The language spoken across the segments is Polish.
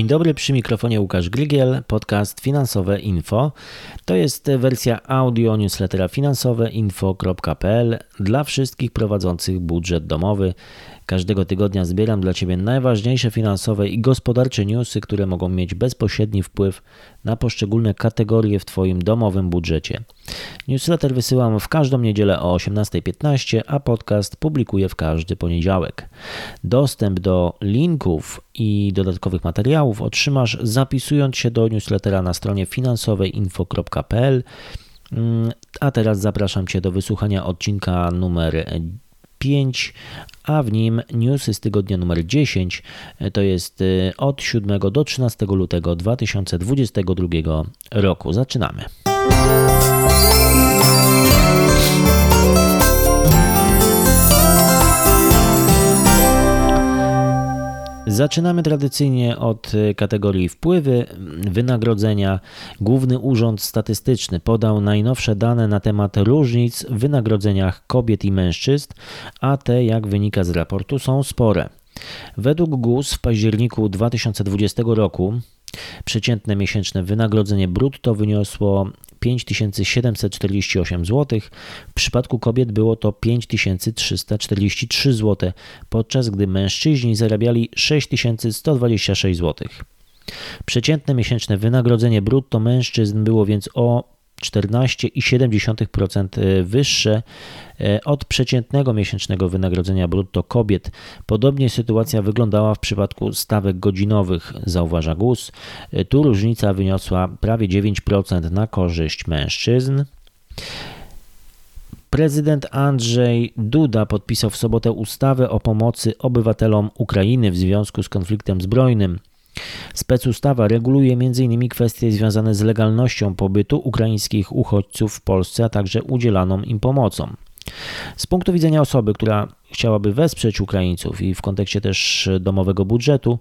Dzień dobry, przy mikrofonie Łukasz Grygiel, podcast Finansowe Info. To jest wersja audio newslettera finansoweinfo.pl dla wszystkich prowadzących budżet domowy. Każdego tygodnia zbieram dla Ciebie najważniejsze finansowe i gospodarcze newsy, które mogą mieć bezpośredni wpływ na poszczególne kategorie w Twoim domowym budżecie. Newsletter wysyłam w każdą niedzielę o 18.15, a podcast publikuję w każdy poniedziałek. Dostęp do linków i dodatkowych materiałów otrzymasz zapisując się do newslettera na stronie finansoweinfo.pl. Mm, a teraz zapraszam Cię do wysłuchania odcinka numer 5, a w nim newsy z tygodnia numer 10, to jest y, od 7 do 13 lutego 2022 roku. Zaczynamy. Zaczynamy tradycyjnie od y, kategorii wpływy, wynagrodzenia. Główny Urząd Statystyczny podał najnowsze dane na temat różnic w wynagrodzeniach kobiet i mężczyzn, a te, jak wynika z raportu, są spore. Według GUS w październiku 2020 roku Przeciętne miesięczne wynagrodzenie brutto wyniosło 5748 zł. W przypadku kobiet było to 5343 zł, podczas gdy mężczyźni zarabiali 6126 zł. Przeciętne miesięczne wynagrodzenie brutto mężczyzn było więc o 14,7% e, wyższe e, od przeciętnego miesięcznego wynagrodzenia brutto kobiet. Podobnie sytuacja wyglądała w przypadku stawek godzinowych, zauważa GUS. E, tu różnica wyniosła prawie 9% na korzyść mężczyzn. Prezydent Andrzej Duda podpisał w sobotę ustawę o pomocy obywatelom Ukrainy w związku z konfliktem zbrojnym. Specustawa reguluje m.in. kwestie związane z legalnością pobytu ukraińskich uchodźców w Polsce, a także udzielaną im pomocą. Z punktu widzenia osoby, która chciałaby wesprzeć Ukraińców i w kontekście też domowego budżetu,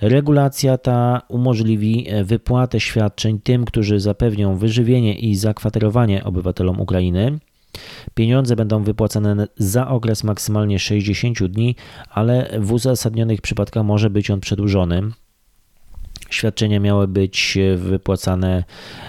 regulacja ta umożliwi wypłatę świadczeń tym, którzy zapewnią wyżywienie i zakwaterowanie obywatelom Ukrainy. Pieniądze będą wypłacane za okres maksymalnie 60 dni, ale w uzasadnionych przypadkach może być on przedłużony. Świadczenia miały być wypłacane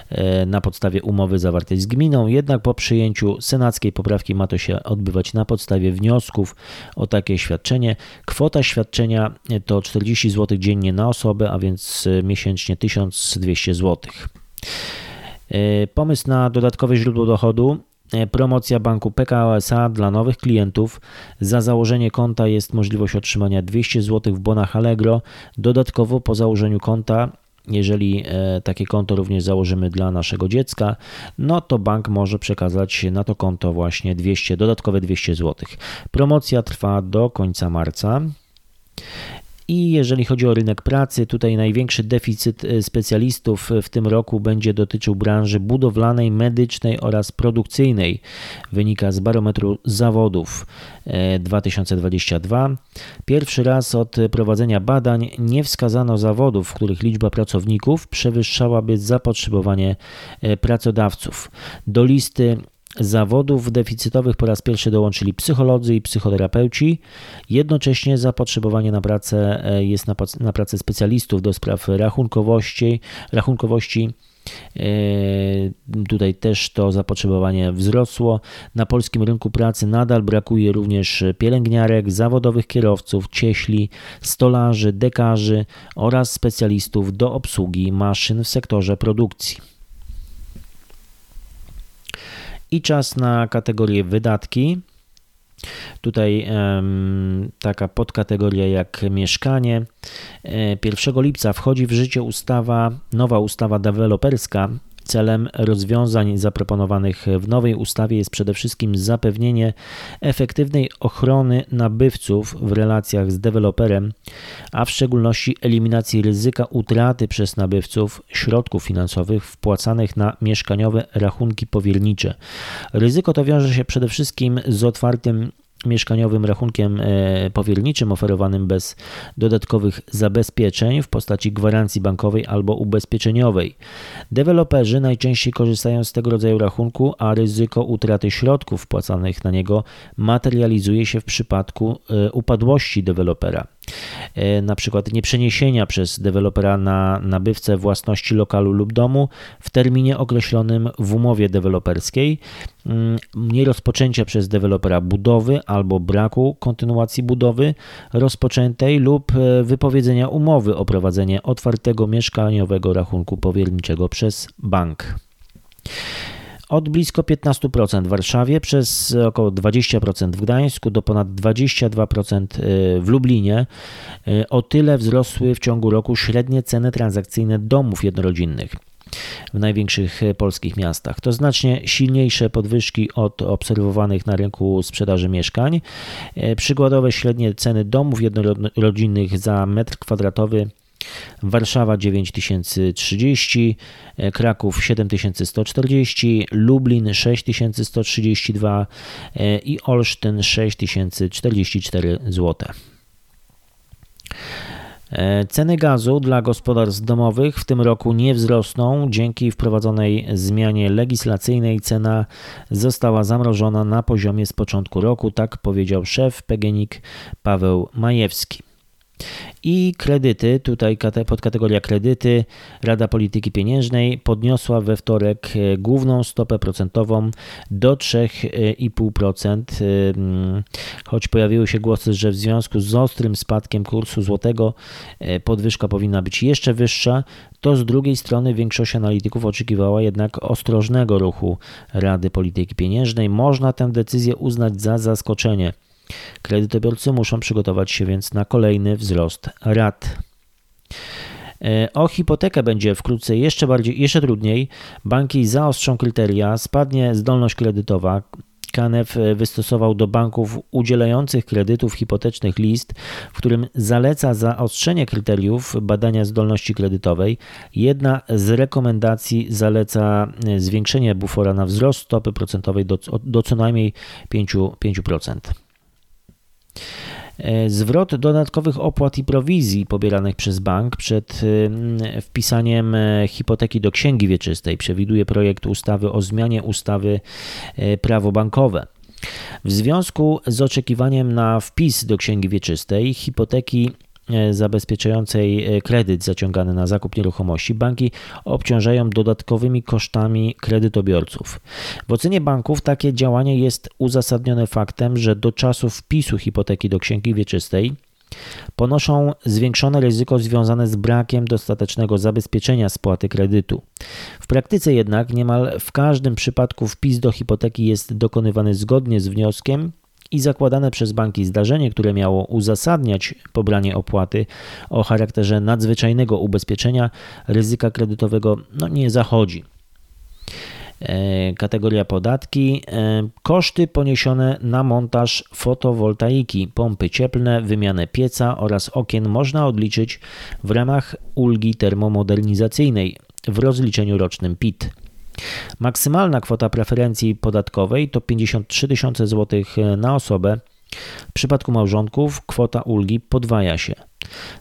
e, na podstawie umowy zawartej z gminą, jednak po przyjęciu senackiej poprawki ma to się odbywać na podstawie wniosków o takie świadczenie. Kwota świadczenia to 40 zł dziennie na osobę, a więc miesięcznie 1200 zł. E, pomysł na dodatkowe źródło dochodu E, promocja banku PKO SA dla nowych klientów. Za założenie konta jest możliwość otrzymania 200 zł w bonach Allegro. Dodatkowo po założeniu konta jeżeli e, takie konto również założymy dla naszego dziecka, no to bank może przekazać na to konto właśnie 200, dodatkowe 200 zł. Promocja trwa do końca marca. I jeżeli chodzi o rynek pracy, tutaj największy deficyt e, specjalistów w tym roku będzie dotyczył branży budowlanej, medycznej oraz produkcyjnej. Wynika z barometru zawodów 2022. E, Pierwszy raz od prowadzenia badań nie wskazano zawodów, w których liczba pracowników przewyższałaby zapotrzebowanie e, pracodawców. Do listy zawodów deficytowych po raz pierwszy dołączyli psycholodzy i psychoterapeuci. Jednocześnie zapotrzebowanie na pracę e, jest na, na pracę specjalistów do spraw rachunkowości. rachunkowości e, Tutaj też to zapotrzebowanie wzrosło. Na polskim rynku pracy nadal brakuje również pielęgniarek, zawodowych kierowców, cieśli, stolarzy, dekarzy oraz specjalistów do obsługi maszyn w sektorze produkcji. I czas na kategorię wydatki. Tutaj taka podkategoria jak mieszkanie. 1 e, lipca wchodzi w życie ustawa, nowa ustawa deweloperska, Celem rozwiązań zaproponowanych w nowej ustawie jest przede wszystkim zapewnienie efektywnej ochrony nabywców w relacjach z deweloperem, a w szczególności eliminacji ryzyka utraty przez nabywców środków finansowych wpłacanych na mieszkaniowe rachunki powiernicze. Ryzyko to wiąże się przede wszystkim z otwartym mieszkaniowym rachunkiem e, powierniczym oferowanym bez dodatkowych zabezpieczeń w postaci gwarancji bankowej albo ubezpieczeniowej. Deweloperzy najczęściej korzystają z tego rodzaju rachunku, a ryzyko utraty środków wpłacanych na niego materializuje się w przypadku e, upadłości dewelopera. E, na przykład nieprzeniesienia przez dewelopera na nabywcę własności lokalu lub domu w terminie określonym w umowie deweloperskiej, mm, nierozpoczęcia przez dewelopera budowy albo braku kontynuacji budowy rozpoczętej lub e, wypowiedzenia umowy o prowadzenie otwartego mieszkaniowego rachunku powierniczego przez bank od blisko 15% w Warszawie przez około 20% w Gdańsku do ponad 22% y, w Lublinie. Y, o tyle wzrosły w ciągu roku średnie ceny transakcyjne domów jednorodzinnych w największych polskich miastach. To znacznie silniejsze podwyżki od obserwowanych na rynku sprzedaży mieszkań. Y, przykładowe średnie ceny domów jednorodzinnych za metr kwadratowy Warszawa 9030, e, Kraków 7140, Lublin 6132 e, i Olsztyn 6044 zł. E, ceny gazu dla gospodarstw domowych w tym roku nie wzrosną. Dzięki wprowadzonej zmianie legislacyjnej cena została zamrożona na poziomie z początku roku, tak powiedział szef PGNiG Paweł Majewski. I kredyty, tutaj podkategoria kredyty, Rada Polityki Pieniężnej podniosła we wtorek e, główną stopę procentową do 3,5%, e, mm, choć pojawiły się głosy, że w związku z ostrym spadkiem kursu złotego e, podwyżka powinna być jeszcze wyższa, to z drugiej strony większość analityków oczekiwała jednak ostrożnego ruchu Rady Polityki Pieniężnej. Można tę decyzję uznać za zaskoczenie. Kredytobiorcy muszą przygotować się więc na kolejny wzrost rat. E, o hipotekę będzie wkrótce jeszcze bardziej, jeszcze trudniej. Banki zaostrzą kryteria, spadnie zdolność kredytowa. KNF wystosował do banków udzielających kredytów hipotecznych list, w którym zaleca zaostrzenie kryteriów badania zdolności kredytowej. Jedna z rekomendacji zaleca zwiększenie bufora na wzrost stopy procentowej do, do co najmniej 5%. 5%. E, zwrot dodatkowych opłat i prowizji pobieranych przez bank przed e, wpisaniem e, hipoteki do księgi wieczystej przewiduje projekt ustawy o zmianie ustawy prawo bankowe. W związku z oczekiwaniem na wpis do księgi wieczystej hipoteki zabezpieczającej e, kredyt zaciągany na zakup nieruchomości, banki obciążają dodatkowymi kosztami kredytobiorców. W ocenie banków takie działanie jest uzasadnione faktem, że do czasu wpisu hipoteki do księgi wieczystej ponoszą zwiększone ryzyko związane z brakiem dostatecznego zabezpieczenia spłaty kredytu. W praktyce jednak niemal w każdym przypadku wpis do hipoteki jest dokonywany zgodnie z wnioskiem i zakładane przez banki zdarzenie, które miało uzasadniać pobranie opłaty o charakterze nadzwyczajnego ubezpieczenia ryzyka kredytowego no, nie zachodzi. E, kategoria podatki. E, koszty poniesione na montaż fotowoltaiki, pompy cieplne, wymianę pieca oraz okien można odliczyć w ramach ulgi termomodernizacyjnej w rozliczeniu rocznym PIT. Maksymalna kwota preferencji podatkowej to 53 tysiące złotych na osobę. W przypadku małżonków kwota ulgi podwaja się.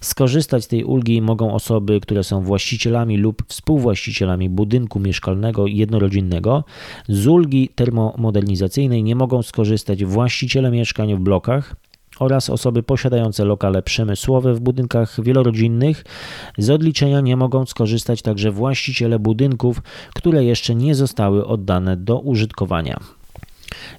Skorzystać z tej ulgi mogą osoby, które są właścicielami lub współwłaścicielami budynku mieszkalnego jednorodzinnego. Z ulgi termomodernizacyjnej nie mogą skorzystać właściciele mieszkań w blokach, oraz osoby posiadające lokale przemysłowe w budynkach wielorodzinnych. Z odliczenia nie mogą skorzystać także właściciele budynków, które jeszcze nie zostały oddane do użytkowania.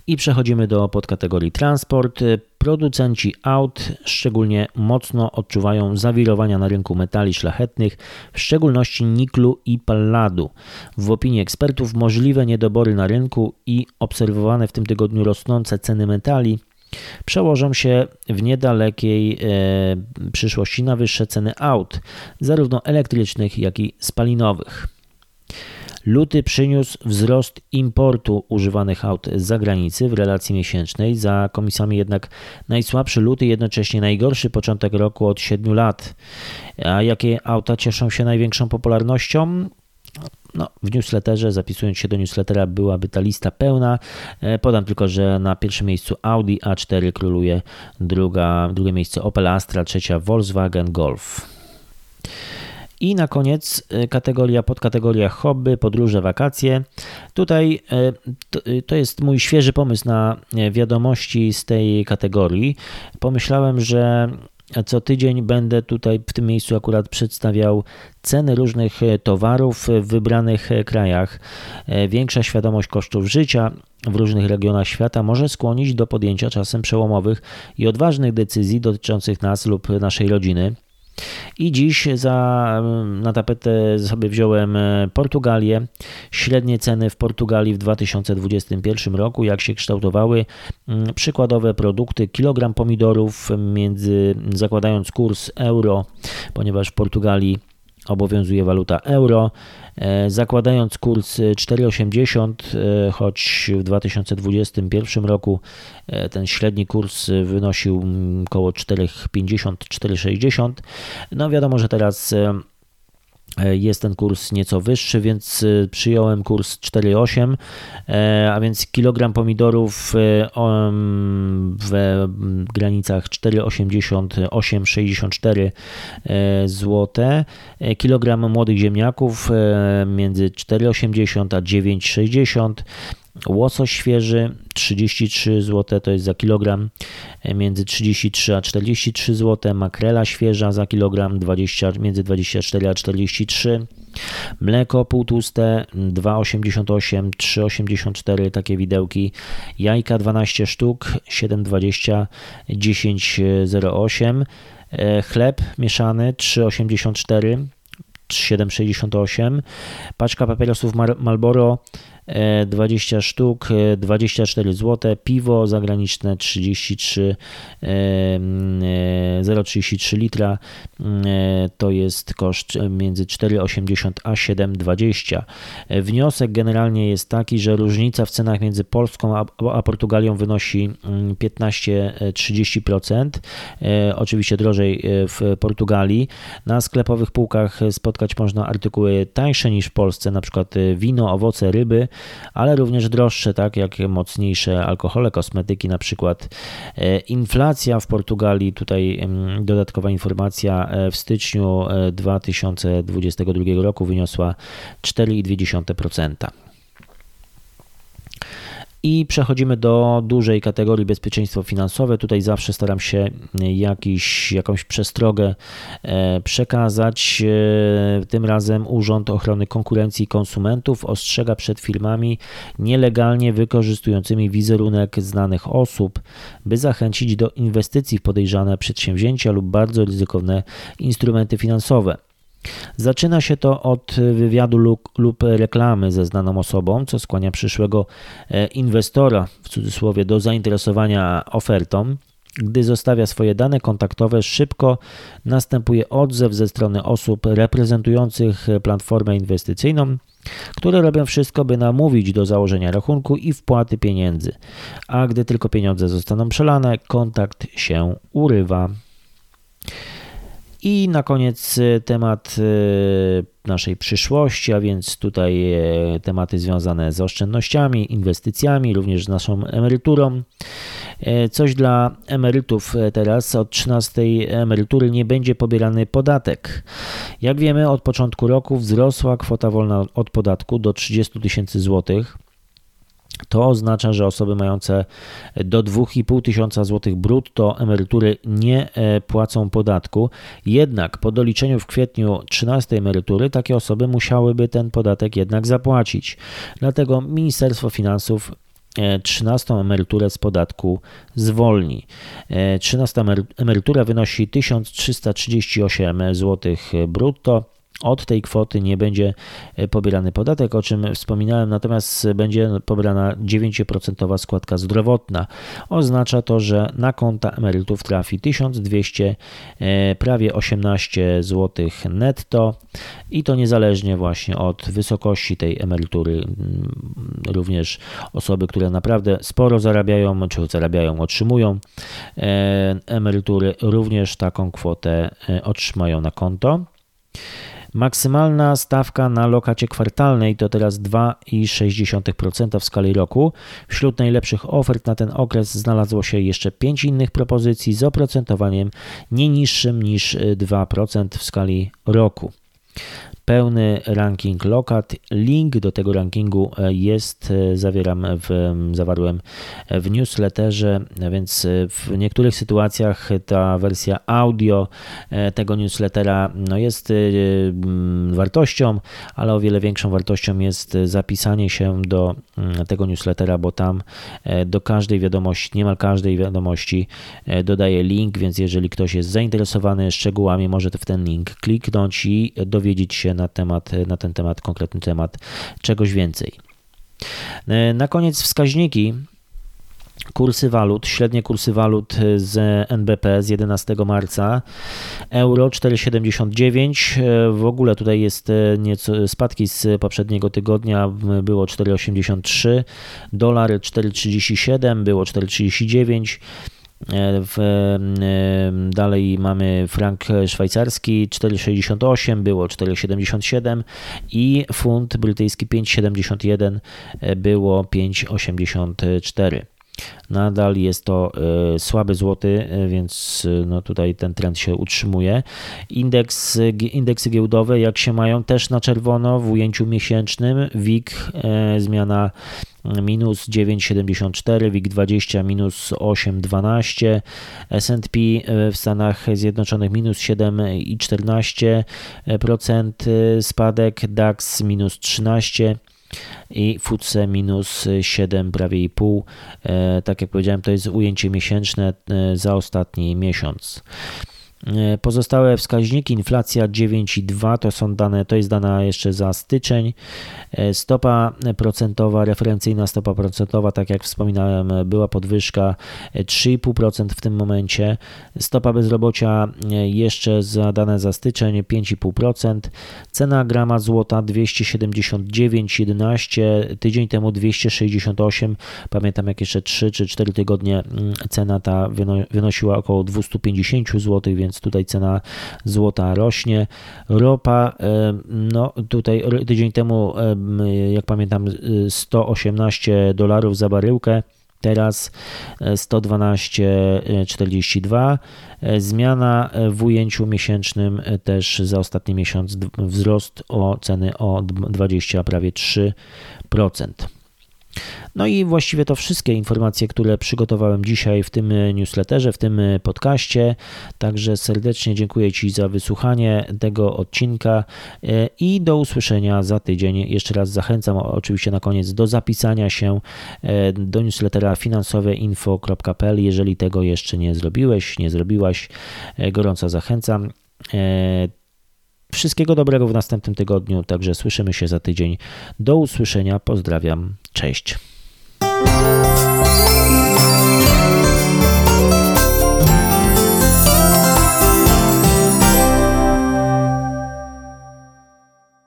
I przechodzimy do podkategorii transport. Producenci aut szczególnie mocno odczuwają zawirowania na rynku metali szlachetnych, w szczególności niklu i palladu. W opinii ekspertów możliwe niedobory na rynku i obserwowane w tym tygodniu rosnące ceny metali przełożą się w niedalekiej e, przyszłości na wyższe ceny aut, zarówno elektrycznych, jak i spalinowych. Luty przyniósł wzrost importu używanych aut z zagranicy w relacji miesięcznej, za komisami jednak najsłabszy luty, jednocześnie najgorszy początek roku od 7 lat. A jakie auta cieszą się największą popularnością? No, w newsletterze, zapisując się do newslettera, byłaby ta lista pełna. E, podam tylko, że na pierwszym miejscu Audi A4 króluje, druga, drugie miejsce Opel Astra, trzecia Volkswagen Golf. I na koniec e, kategoria, podkategoria hobby, podróże, wakacje. Tutaj e, to jest mój świeży pomysł na wiadomości z tej kategorii. Pomyślałem, że co tydzień będę tutaj w tym miejscu akurat przedstawiał ceny różnych towarów w wybranych krajach. Większa świadomość kosztów życia w różnych regionach świata może skłonić do podjęcia czasem przełomowych i odważnych decyzji dotyczących nas lub naszej rodziny. I dziś za, na tapetę sobie wziąłem e, Portugalię. Średnie ceny w Portugalii w 2021 roku, jak się kształtowały. Mm, przykładowe produkty, kilogram pomidorów między, zakładając kurs euro, ponieważ w Portugalii obowiązuje waluta euro. E, zakładając kurs 4,80, e, choć w 2021 roku e, ten średni kurs wynosił około 4,50-4,60, no wiadomo, że teraz jest ten kurs nieco wyższy, więc e, przyjąłem kurs 4,8, e, a więc kilogram pomidorów w granicach 4,80-8,64 zł, kilogram młodych ziemniaków między 4,80 a 9,60 Łosoś świeży 33 zł to jest za kilogram, e, między 33 a 43 zł. Makrela świeża za kilogram 20, między 24 a 43 Mleko półtłuste 2,88, 3,84 takie widełki. Jajka 12 sztuk 7,20, 10,08. Chleb mieszany 3,84, 7,68. Paczka papierosów Marlboro 20 sztuk, 24 zł, piwo zagraniczne 33, 0,33 litra, to jest koszt między 4,80 a 7,20. Wniosek generalnie jest taki, że różnica w cenach między Polską a, a Portugalią wynosi 15-30%, oczywiście drożej w Portugalii. Na sklepowych półkach spotkać można artykuły tańsze niż w Polsce, na przykład wino, owoce, ryby, ale również droższe, tak jak mocniejsze alkohole, kosmetyki na przykład. E, inflacja w Portugalii, tutaj dodatkowa informacja, e, w styczniu 2022 e, roku wyniosła 4,2%. I przechodzimy do dużej kategorii bezpieczeństwo finansowe. Tutaj zawsze staram się jakiś, jakąś przestrogę e, przekazać. E, tym razem Urząd Ochrony Konkurencji i Konsumentów ostrzega przed firmami nielegalnie wykorzystującymi wizerunek znanych osób, by zachęcić do inwestycji w podejrzane przedsięwzięcia lub bardzo ryzykowne instrumenty finansowe. Zaczyna się to od wywiadu lub, lub reklamy ze znaną osobą, co skłania przyszłego e, inwestora w cudzysłowie do zainteresowania ofertą. Gdy zostawia swoje dane kontaktowe, szybko następuje odzew ze strony osób reprezentujących platformę inwestycyjną, które robią wszystko, by namówić do założenia rachunku i wpłaty pieniędzy. A gdy tylko pieniądze zostaną przelane, kontakt się urywa. I na koniec e, temat e, naszej przyszłości, a więc tutaj e, tematy związane z oszczędnościami, inwestycjami, również z naszą emeryturą. Coś dla emerytów teraz. Od 13 emerytury nie będzie pobierany podatek. Jak wiemy, od początku roku wzrosła kwota wolna od podatku do 30 tysięcy złotych. To oznacza, że osoby mające do 2,5 tysiąca złotych brutto emerytury nie e, płacą podatku. Jednak po doliczeniu w kwietniu 13 emerytury takie osoby musiałyby ten podatek jednak zapłacić. Dlatego Ministerstwo Finansów 13 e, emeryturę z podatku zwolni. 13 e, emerytura wynosi 1338 zł brutto od tej kwoty nie będzie e, pobierany podatek, o czym wspominałem, natomiast będzie pobierana 9% składka zdrowotna. Oznacza to, że na konta emerytów trafi 1200, e, prawie 18 zł netto i to niezależnie właśnie od wysokości tej emerytury. Mm, również osoby, które naprawdę sporo zarabiają, czy zarabiają, otrzymują e, emerytury, również taką kwotę otrzymają na konto. Maksymalna stawka na lokacie kwartalnej to teraz 2,6% w skali roku. Wśród najlepszych ofert na ten okres znalazło się jeszcze 5 innych propozycji z oprocentowaniem nie niższym niż 2% w skali roku. Pełny ranking lokat. Link do tego rankingu jest, zawieram w, zawarłem w newsletterze, więc w niektórych sytuacjach ta wersja audio tego newslettera no jest wartością, ale o wiele większą wartością jest zapisanie się do tego newslettera, bo tam do każdej wiadomości, niemal każdej wiadomości dodaję link, więc jeżeli ktoś jest zainteresowany szczegółami, może w ten link kliknąć i dowiedzieć się na, temat, na ten temat, konkretny temat czegoś więcej. Na koniec wskaźniki Kursy walut, średnie kursy walut z NBP z 11 marca. Euro 4,79. W ogóle tutaj jest nieco spadki z poprzedniego tygodnia. Było 4,83. Dolar 4,37, było 4,39. E, w, dalej mamy frank szwajcarski 4,68, było 4,77 i funt brytyjski 5,71, e, było 5,84. Nadal jest to słaby złoty, więc no tutaj ten trend się utrzymuje. Indeks, indeksy giełdowe, jak się mają, też na czerwono w ujęciu miesięcznym. WIG zmiana minus 9,74, WIG20 minus 8,12, S&P w Stanach Zjednoczonych minus 7,14%, spadek DAX minus 13, i FTSE minus 7, prawie i pół. E, tak jak powiedziałem, to jest ujęcie miesięczne e, za ostatni miesiąc. E, pozostałe wskaźniki, inflacja 9,2 to są dane, to jest dana jeszcze za styczeń. E, stopa procentowa, referencyjna stopa procentowa, tak jak wspominałem, była podwyżka 3,5% w tym momencie. Stopa bezrobocia e, jeszcze za dane za styczeń 5,5%. Cena grama złota 279,11, tydzień temu 268. Pamiętam jak jeszcze 3 czy 4 tygodnie mm, cena ta wynosiła około 250 zł, więc więc tutaj cena złota rośnie. Ropa, e, no tutaj tydzień temu, e, jak pamiętam, 118 dolarów za baryłkę. Teraz 112,42. E, zmiana w ujęciu miesięcznym też za ostatni miesiąc wzrost o ceny o 20, prawie 3%. No i właściwie to wszystkie informacje, które przygotowałem dzisiaj w tym newsletterze, w tym podcaście. Także serdecznie dziękuję Ci za wysłuchanie tego odcinka e, i do usłyszenia za tydzień. Jeszcze raz zachęcam oczywiście na koniec do zapisania się e, do newslettera finansoweinfo.pl. Jeżeli tego jeszcze nie zrobiłeś, nie zrobiłaś, e, gorąco zachęcam. Wszystkiego dobrego w następnym tygodniu, także słyszymy się za tydzień. Do usłyszenia, pozdrawiam, cześć.